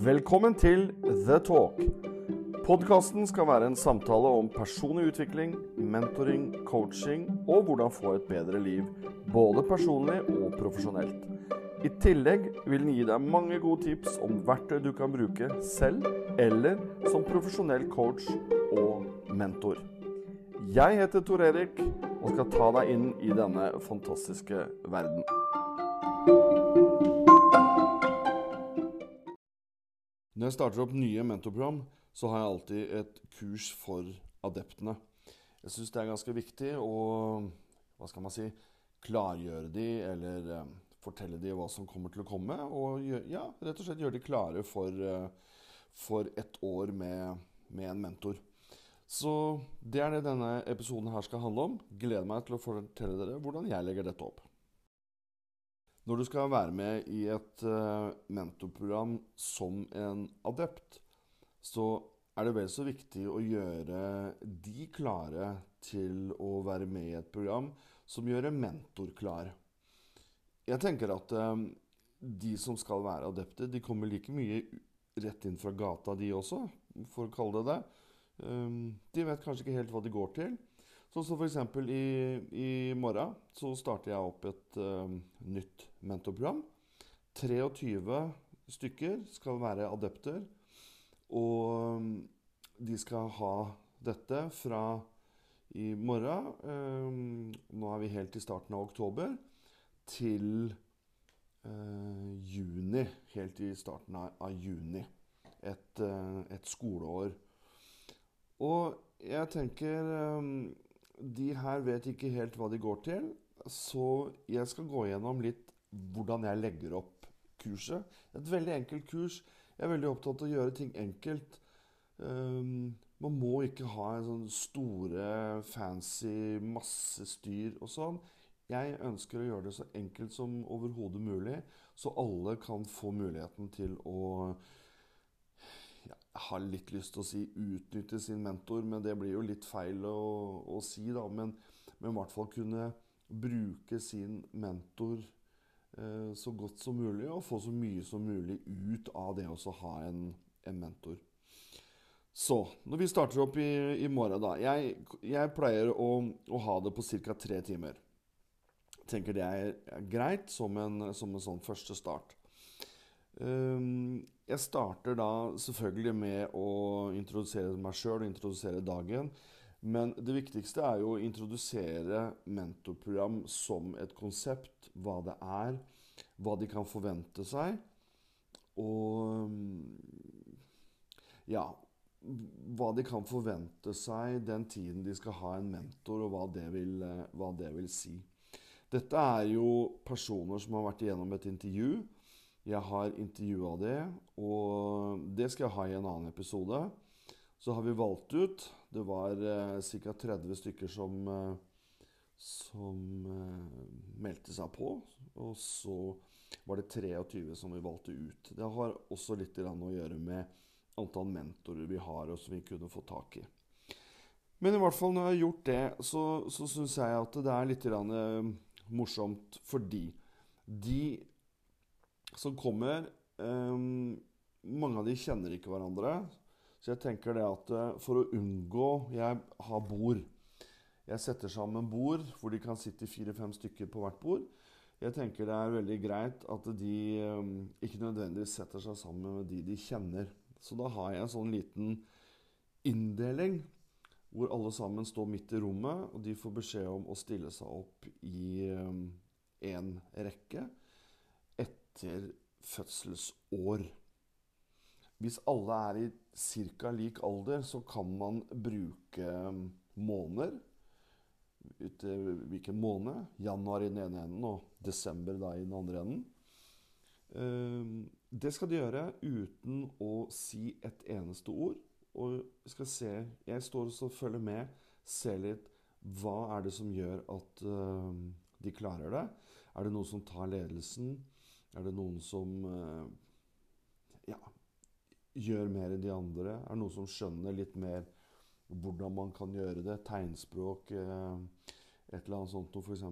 Velkommen til The Talk. Podkasten skal være en samtale om personlig utvikling, mentoring, coaching og hvordan få et bedre liv, både personlig og profesjonelt. I tillegg vil den gi deg mange gode tips om verktøy du kan bruke selv eller som profesjonell coach og mentor. Jeg heter Tor Erik og skal ta deg inn i denne fantastiske verden. Når jeg starter opp nye mentorprogram, så har jeg alltid et kurs for adeptene. Jeg syns det er ganske viktig å hva skal man si, klargjøre de, eller eh, fortelle de hva som kommer til å komme. Og ja, rett og slett gjøre de klare for, eh, for et år med, med, en mentor. Så det er det denne episoden her skal handle om. Gleder meg til å fortelle dere hvordan jeg legger dette opp. Når du skal være med i et uh, mentorprogram som en adept, så er det vel så viktig å gjøre de klare til å være med i et program som gjør en mentor klar. Jeg tenker at um, de som skal være adepter, de kommer like mye rett inn fra gata, de også, for å kalle det det. Um, de vet kanskje ikke helt hva de går til. Sånn som f.eks. I, i morgen så starter jeg opp et uh, nytt mentorprogram. 23 stykker skal være adepter. Og um, de skal ha dette fra i morgen um, Nå er vi helt i starten av oktober. Til uh, juni. Helt i starten av, juni. Et, uh, et, skoleår. Og jeg tenker um, de her vet ikke helt hva de går til, så jeg skal gå gjennom litt hvordan jeg legger opp kurset. Et veldig enkelt kurs. Jeg er veldig opptatt av å gjøre ting enkelt. Um, man må ikke ha en sånn store, fancy, masse styr og sånn. Jeg ønsker å gjøre det så enkelt som overhodet mulig, så alle kan få muligheten til å jeg har litt lyst til å si utnytte sin mentor, men det blir jo litt feil å, å si, da. Men, men, i hvert fall kunne bruke sin mentor så godt som mulig, og få så mye som mulig ut av det å ha en, en, mentor. Så når vi starter opp i, i morgen, da Jeg, jeg pleier å, å, ha det på ca. tre timer. Tenker det er greit som en, som en sånn første start. Um, jeg starter da selvfølgelig med å introdusere meg sjøl og introdusere dagen. Men det viktigste er jo å introdusere mentorprogram som et konsept. Hva det er, hva de kan forvente seg. Og ja Hva de kan forvente seg den tiden de skal ha en mentor, og hva det vil, hva det vil si. Dette er jo personer som har vært igjennom et intervju jeg har intervjua det, og det skal jeg ha i en annen episode. Så har vi valgt ut Det var eh, ca. 30 stykker som, eh, som eh, meldte seg på. Og så var det 23 som vi valgte ut. Det har også litt å gjøre med antall mentorer vi har, og som vi kunne få tak i. Men i hvert fall når jeg har gjort det, så, så syns jeg at det er litt morsomt fordi de som kommer Mange av de kjenner ikke hverandre. Så jeg tenker det at uh, for å unngå Jeg har bord. Jeg setter sammen bord hvor de kan sitte fire-fem stykker på hvert bord. Jeg tenker det er veldig greit at de um, ikke nødvendigvis setter seg sammen med de de kjenner. Så da har jeg en sånn liten inndeling hvor alle sammen står midt i rommet, og de får beskjed om å stille seg opp i én um, rekke etter fødselsår. Hvis alle er i ca. lik alder, så kan man bruke måneder. måneder. Hvilken måned? Januar i den ene enden og desember da i den andre enden. Um, det skal de gjøre uten å si et eneste ord. Og skal se Jeg står og følger med, ser litt Hva er det som gjør at uh, de klarer det? Er det noen som tar ledelsen? Er det noen som eh, gjør mer enn de andre? Er noen som skjønner litt mer hvordan man kan gjøre det? Tegnspråk, eh, et eller annet sånt noe, f.eks.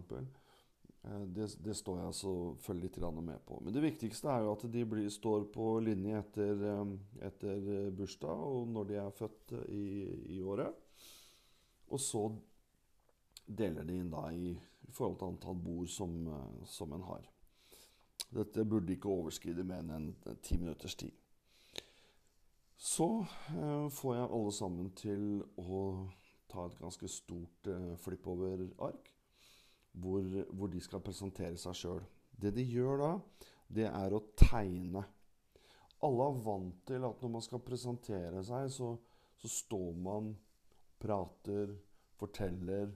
Eh, det, det, står jeg selvfølgelig litt med på. Men det viktigste er jo at de blir, står på linje etter, eh, etter, bursdag og når de er født i, i, året. Og så deler de inn da i, i forhold til antall bord som, som en har. Dette burde ikke overskride mer enn ti minutters tid. Så eh, får jeg alle sammen til å ta et ganske stort eh, flippover-ark hvor, hvor, de skal presentere seg sjøl. Det de gjør da, det er å tegne. Alle er vant til at når man skal presentere seg, så, så står man, prater, forteller.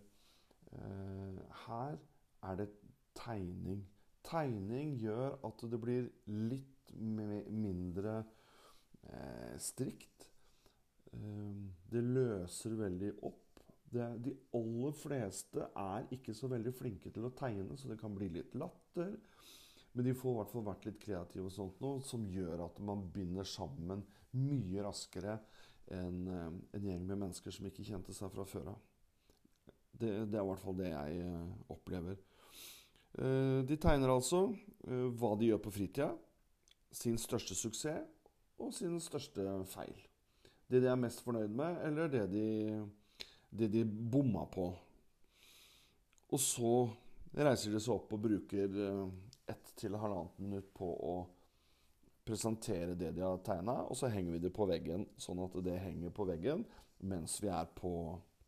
Eh, her er det tegning. Tegning gjør at det blir litt mindre eh, strikt. Eh, det løser veldig opp. Det, de aller fleste er ikke så veldig flinke til å tegne, så det kan bli litt latter. Men de får i hvert fall vært litt kreative, og sånt noe, som gjør at man binder sammen mye raskere enn eh, en gjeng med mennesker som ikke kjente seg fra før av. Det, det, er i hvert fall det jeg eh, opplever. Eh, de tegner altså hva de gjør på fritida, sin største suksess og sin største feil. Det de er mest fornøyd med, eller det de det de bomma på. Og så reiser de seg opp og bruker eh, ett til halvannet minutt på å presentere det de har tegna, og så henger vi det på veggen, sånn at det henger på veggen mens vi er på,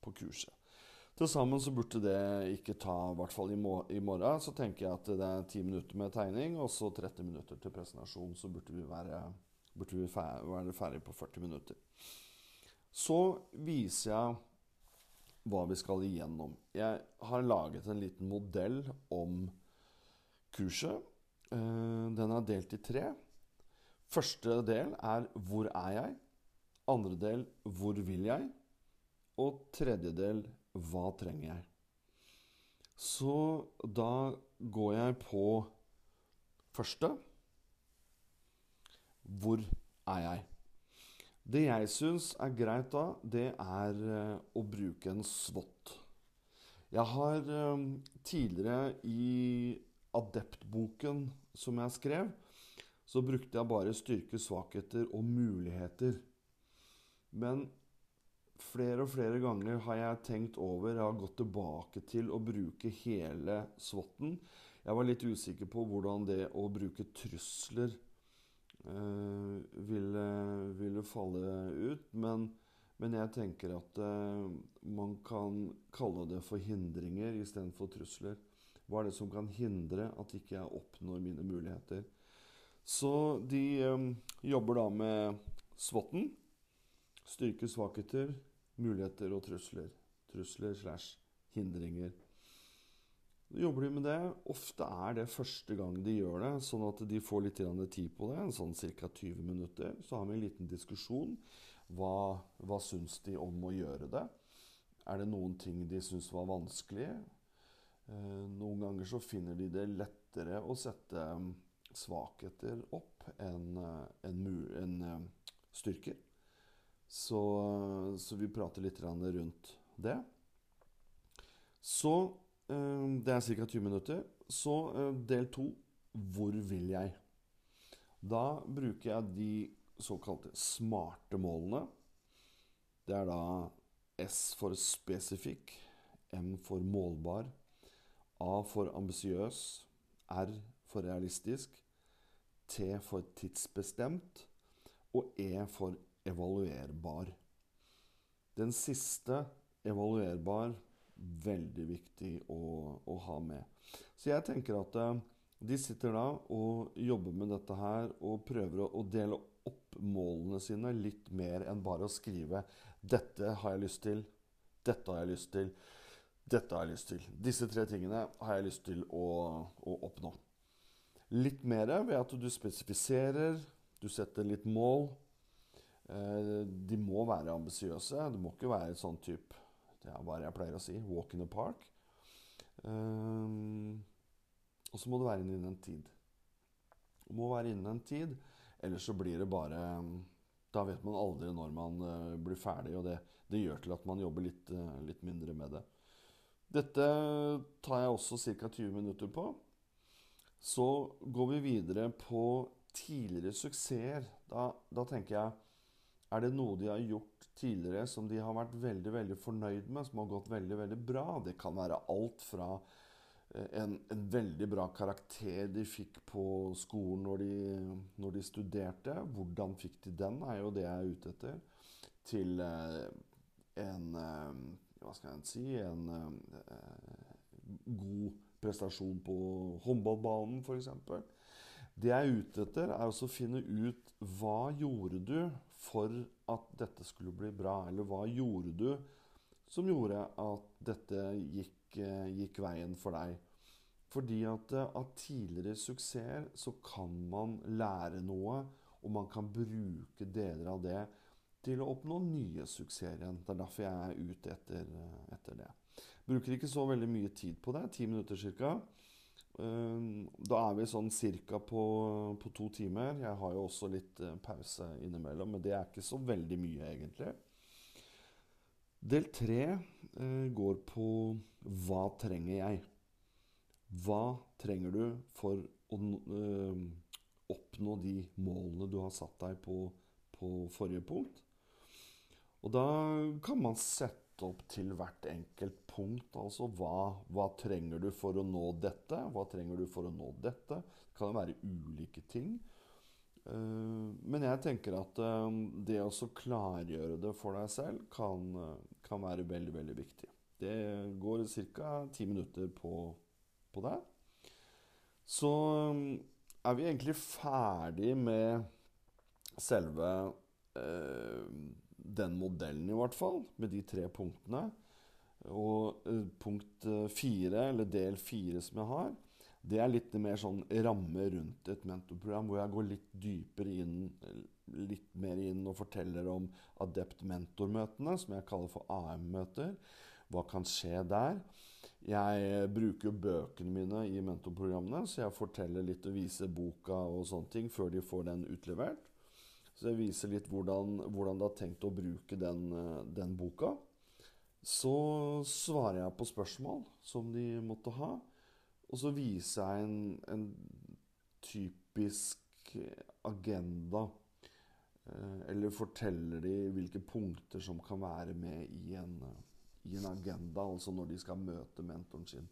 på kurset. Til sammen så burde det ikke ta, i hvert fall i, morgen, så tenker jeg at det er 10 minutter med tegning, og så 30 minutter til presentasjon. Så burde vi være, burde vi være ferdig på 40 minutter. Så viser jeg hva vi skal igjennom. Jeg har laget en liten modell om kurset. Eh, den er delt i tre. Første del er 'Hvor er jeg?' Andre del 'Hvor vil jeg?' Og tredje del 'Hva trenger jeg?' Så da går jeg på første. Hvor er jeg? Det jeg syns er greit da, det er uh, å bruke en SWOT. Jeg har uh, tidligere i Adept-boken som jeg skrev, så brukte jeg bare styrke, svakheter og muligheter. Men flere og flere ganger har jeg tenkt over, jeg har gått tilbake til å bruke hele SWOT-en. Jeg var litt usikker på hvordan det å bruke trusler Eh, ville, ville, falle ut. Men, men, jeg tenker at uh, man kan kalle det for hindringer istedenfor trusler. Hva er det som kan hindre at ikke jeg oppnår mine muligheter? Så de um, jobber da med SWOT-en. Styrke, svakheter, muligheter og trusler. Trusler slash hindringer. Jobber de med det. Ofte er det første gang de gjør det, sånn at de får litt tid på det. Sånn ca. 20 minutter. Så har vi en liten diskusjon. Hva, hva syns de om å gjøre det? Er det noen ting de syns var vanskelig? Eh, noen ganger så finner de det lettere å sette mm, svakheter opp enn en, eh, en, eh, styrker. Så, så, vi prater litt rundt det. Så Eh, det er ca. 20 minutter. Så eh, del to hvor vil jeg? Da bruker jeg de såkalte smarte målene. Det er da S for spesifikk, M for målbar, A for ambisiøs, R for realistisk, T for tidsbestemt og E for evaluerbar. Den siste, evaluerbar, veldig viktig å, å, ha med. Så jeg tenker at uh, de sitter da og jobber med dette her og prøver å, å, dele opp målene sine litt mer enn bare å skrive 'Dette har jeg lyst til', 'Dette har jeg lyst til', 'Dette har jeg lyst til'. Disse tre tingene har jeg lyst til å, å oppnå. Litt mer ved at du spesifiserer, du setter litt mål. Eh, de må være ambisiøse. Det må ikke være sånn type det er hva jeg pleier å si. Walk in the park. Um, og så må du være inne innen en tid. Du må være innen en tid, ellers så blir det bare Da vet man aldri når man uh, blir ferdig, og det, det, gjør til at man jobber litt, uh, litt mindre med det. Dette tar jeg også ca. 20 minutter på. Så går vi videre på tidligere suksesser. Da, da, tenker jeg Er det noe de har gjort tidligere som de har vært veldig veldig fornøyd med, som har gått veldig veldig bra? Det kan være alt fra eh, en, en veldig bra karakter de fikk på skolen når de, når de, studerte. Hvordan fikk de den, er jo det jeg er ute etter. Til eh, en eh, Hva skal jeg si En god prestasjon på håndballbanen, f.eks. Det jeg er ute etter, er å finne ut hva gjorde du for at dette skulle bli bra? Eller hva gjorde du som gjorde at dette gikk, eh, gikk veien for deg? Fordi at eh, av tidligere suksesser så kan man lære noe, og man kan bruke deler av det til å oppnå nye suksesser igjen. Det er derfor jeg er ute etter, eh, etter det. Bruker ikke så veldig mye tid på det. Ti minutter ca. Ehm, da er vi sånn cirka på, på, to timer. Jeg har jo også litt eh, pause innimellom, men det er ikke så veldig mye, egentlig. Del tre eh, går på hva trenger jeg? Hva trenger du for å eh, oppnå de målene du har satt deg på, på forrige punkt? Og da kan man sette opp til hvert enkelt punkt. Altså hva, hva, trenger du for å nå dette? Hva trenger du for å nå dette? Det kan være ulike ting. Uh, men jeg tenker at uh, det å klargjøre det for deg selv kan, kan være veldig, veldig viktig. Det går ca. ti minutter på, på det. Så um, er vi egentlig ferdig med selve den modellen, i hvert fall, med de tre punktene. Og uh, punkt uh, fire, eller del fire som jeg har, det er litt mer sånn ramme rundt et mentorprogram, hvor jeg går litt dypere inn, litt mer inn og forteller om adept-mentor-møtene, som jeg kaller for AM-møter. Hva kan skje der? Jeg bruker bøkene mine i mentorprogrammene, så jeg forteller litt og viser boka og sånne ting før de får den utlevert. Så jeg viser litt hvordan, hvordan de har tenkt å bruke den, eh, den, boka. Så svarer jeg på spørsmål som de måtte ha. Og så viser jeg en, en typisk agenda. Eh, eller forteller de hvilke punkter som kan være med i en, i en agenda. Altså når de skal møte mentoren sin.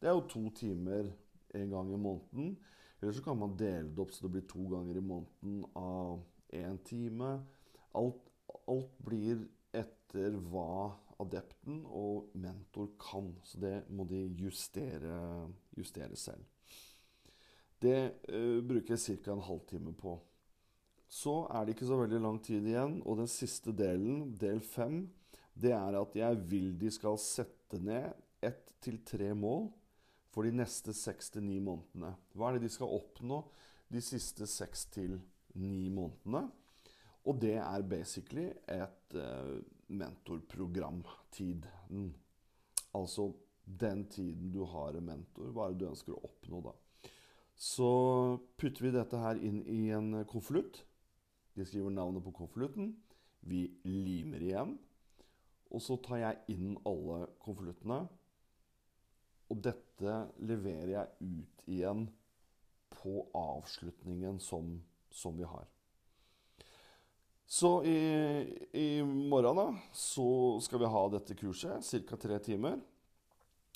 Det er jo to timer en gang i måneden. Eller så kan man dele det opp så det blir to ganger i måneden av én time. Alt, alt, blir etter hva adepten og mentor kan. Så det må de justere, justere selv. Det uh, bruker jeg ca. en halvtime på. Så er det ikke så veldig lang tid igjen, og den siste delen, del fem, det er at jeg vil de skal sette ned ett til tre mål for de neste seks til ni månedene. Hva er det de skal oppnå de siste seks til ni månedene. Og det er basically et uh, mentorprogram. Altså den tiden du har en mentor. Hva er det du ønsker å oppnå da? Så putter vi dette her inn i en konvolutt. De skriver navnet på konvolutten. Vi limer igjen. Og så tar jeg inn alle konvoluttene. Og dette leverer jeg ut igjen på avslutningen som som vi har. Så i, i morgen da, så skal vi ha dette kurset, ca. tre timer.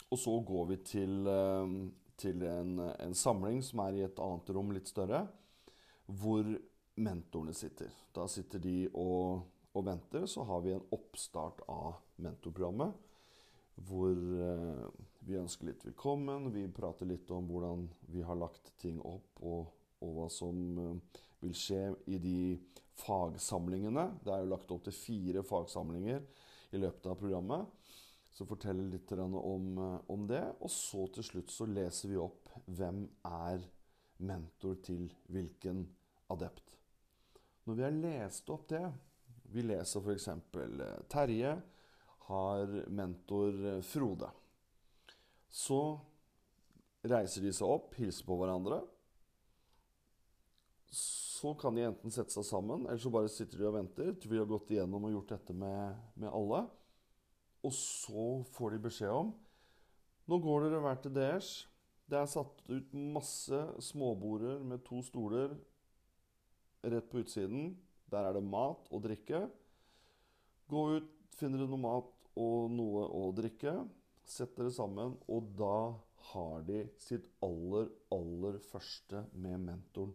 Og så går vi til, eh, til en, en, samling som er i et annet rom, litt større, hvor mentorene sitter. Da sitter de og, og venter. Så har vi en oppstart av mentorprogrammet. Hvor eh, vi ønsker litt velkommen. Vi prater litt om hvordan vi har lagt ting opp, og, og hva som eh, vil skje i de fagsamlingene. Det er jo lagt opp til fire fagsamlinger i løpet av programmet. Så forteller litt om, eh, om det. Og så til slutt så leser vi opp hvem er mentor til hvilken adept. Når vi har lest opp det Vi leser f.eks. Eh, Terje har mentor eh, Frode. Så reiser de seg opp, hilser på hverandre så kan de enten sette seg sammen, eller så bare sitter de og venter til vi har gått igjennom og gjort dette med, med alle. Og så får de beskjed om Nå går dere hver til deres. Det er satt ut masse småborder med to stoler rett på utsiden. Der er det mat og drikke. Gå ut, finner dere noe mat og noe å drikke. Sett dere sammen, og da har de sitt aller, aller første med mentoren.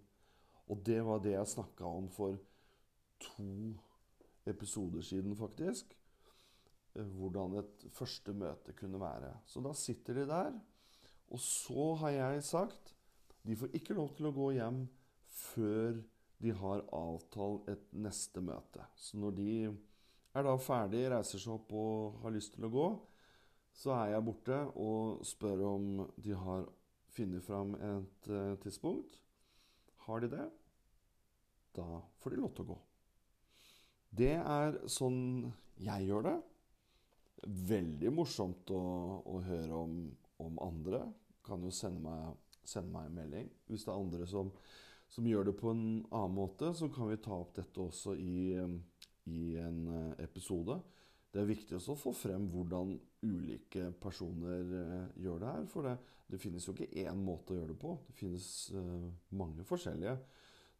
Og det var det jeg snakka om for to episoder siden, faktisk. Eh, hvordan et første møte kunne være. Så da sitter de der. Og så har jeg sagt de får ikke lov til å gå hjem før de har avtalt et neste møte. Så når de er da ferdig, reiser seg opp og har lyst til å gå, så er jeg borte og spør om de har funnet fram et uh, tidspunkt. Har de det, da får de lov til å gå. Det er sånn jeg gjør det. Veldig morsomt å, å høre om, om, andre. Kan jo sende meg, sende meg, en melding. Hvis det er andre som, som, gjør det på en annen måte, så kan vi ta opp dette også i, i en eh, episode. Det er viktig å få frem hvordan ulike personer uh, gjør det her. For det, det, finnes jo ikke én måte å gjøre det på. Det finnes uh, mange forskjellige.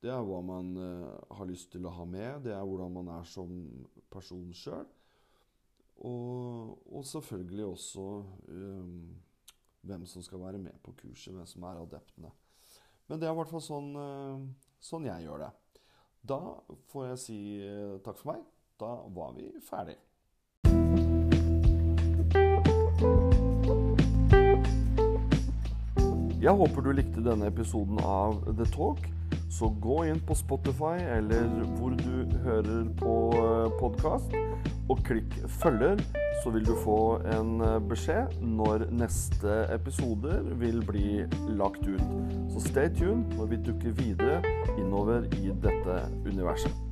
Det er hva man uh, har lyst til å ha med. Det er hvordan man er som person sjøl. Og, og, selvfølgelig også um, hvem som skal være med på kurset, hvem som er adeptene. Men det er i hvert fall sånn, uh, sånn jeg gjør det. Da får jeg si takk for meg. Da var vi ferdig. Jeg håper du likte denne episoden av The Talk. Så gå inn på Spotify eller hvor du hører på eh, podkast, og klikk 'følger', så vil du få en eh, beskjed når neste episoder vil bli lagt ut. Så stay tuned når vi dukker videre innover i dette universet.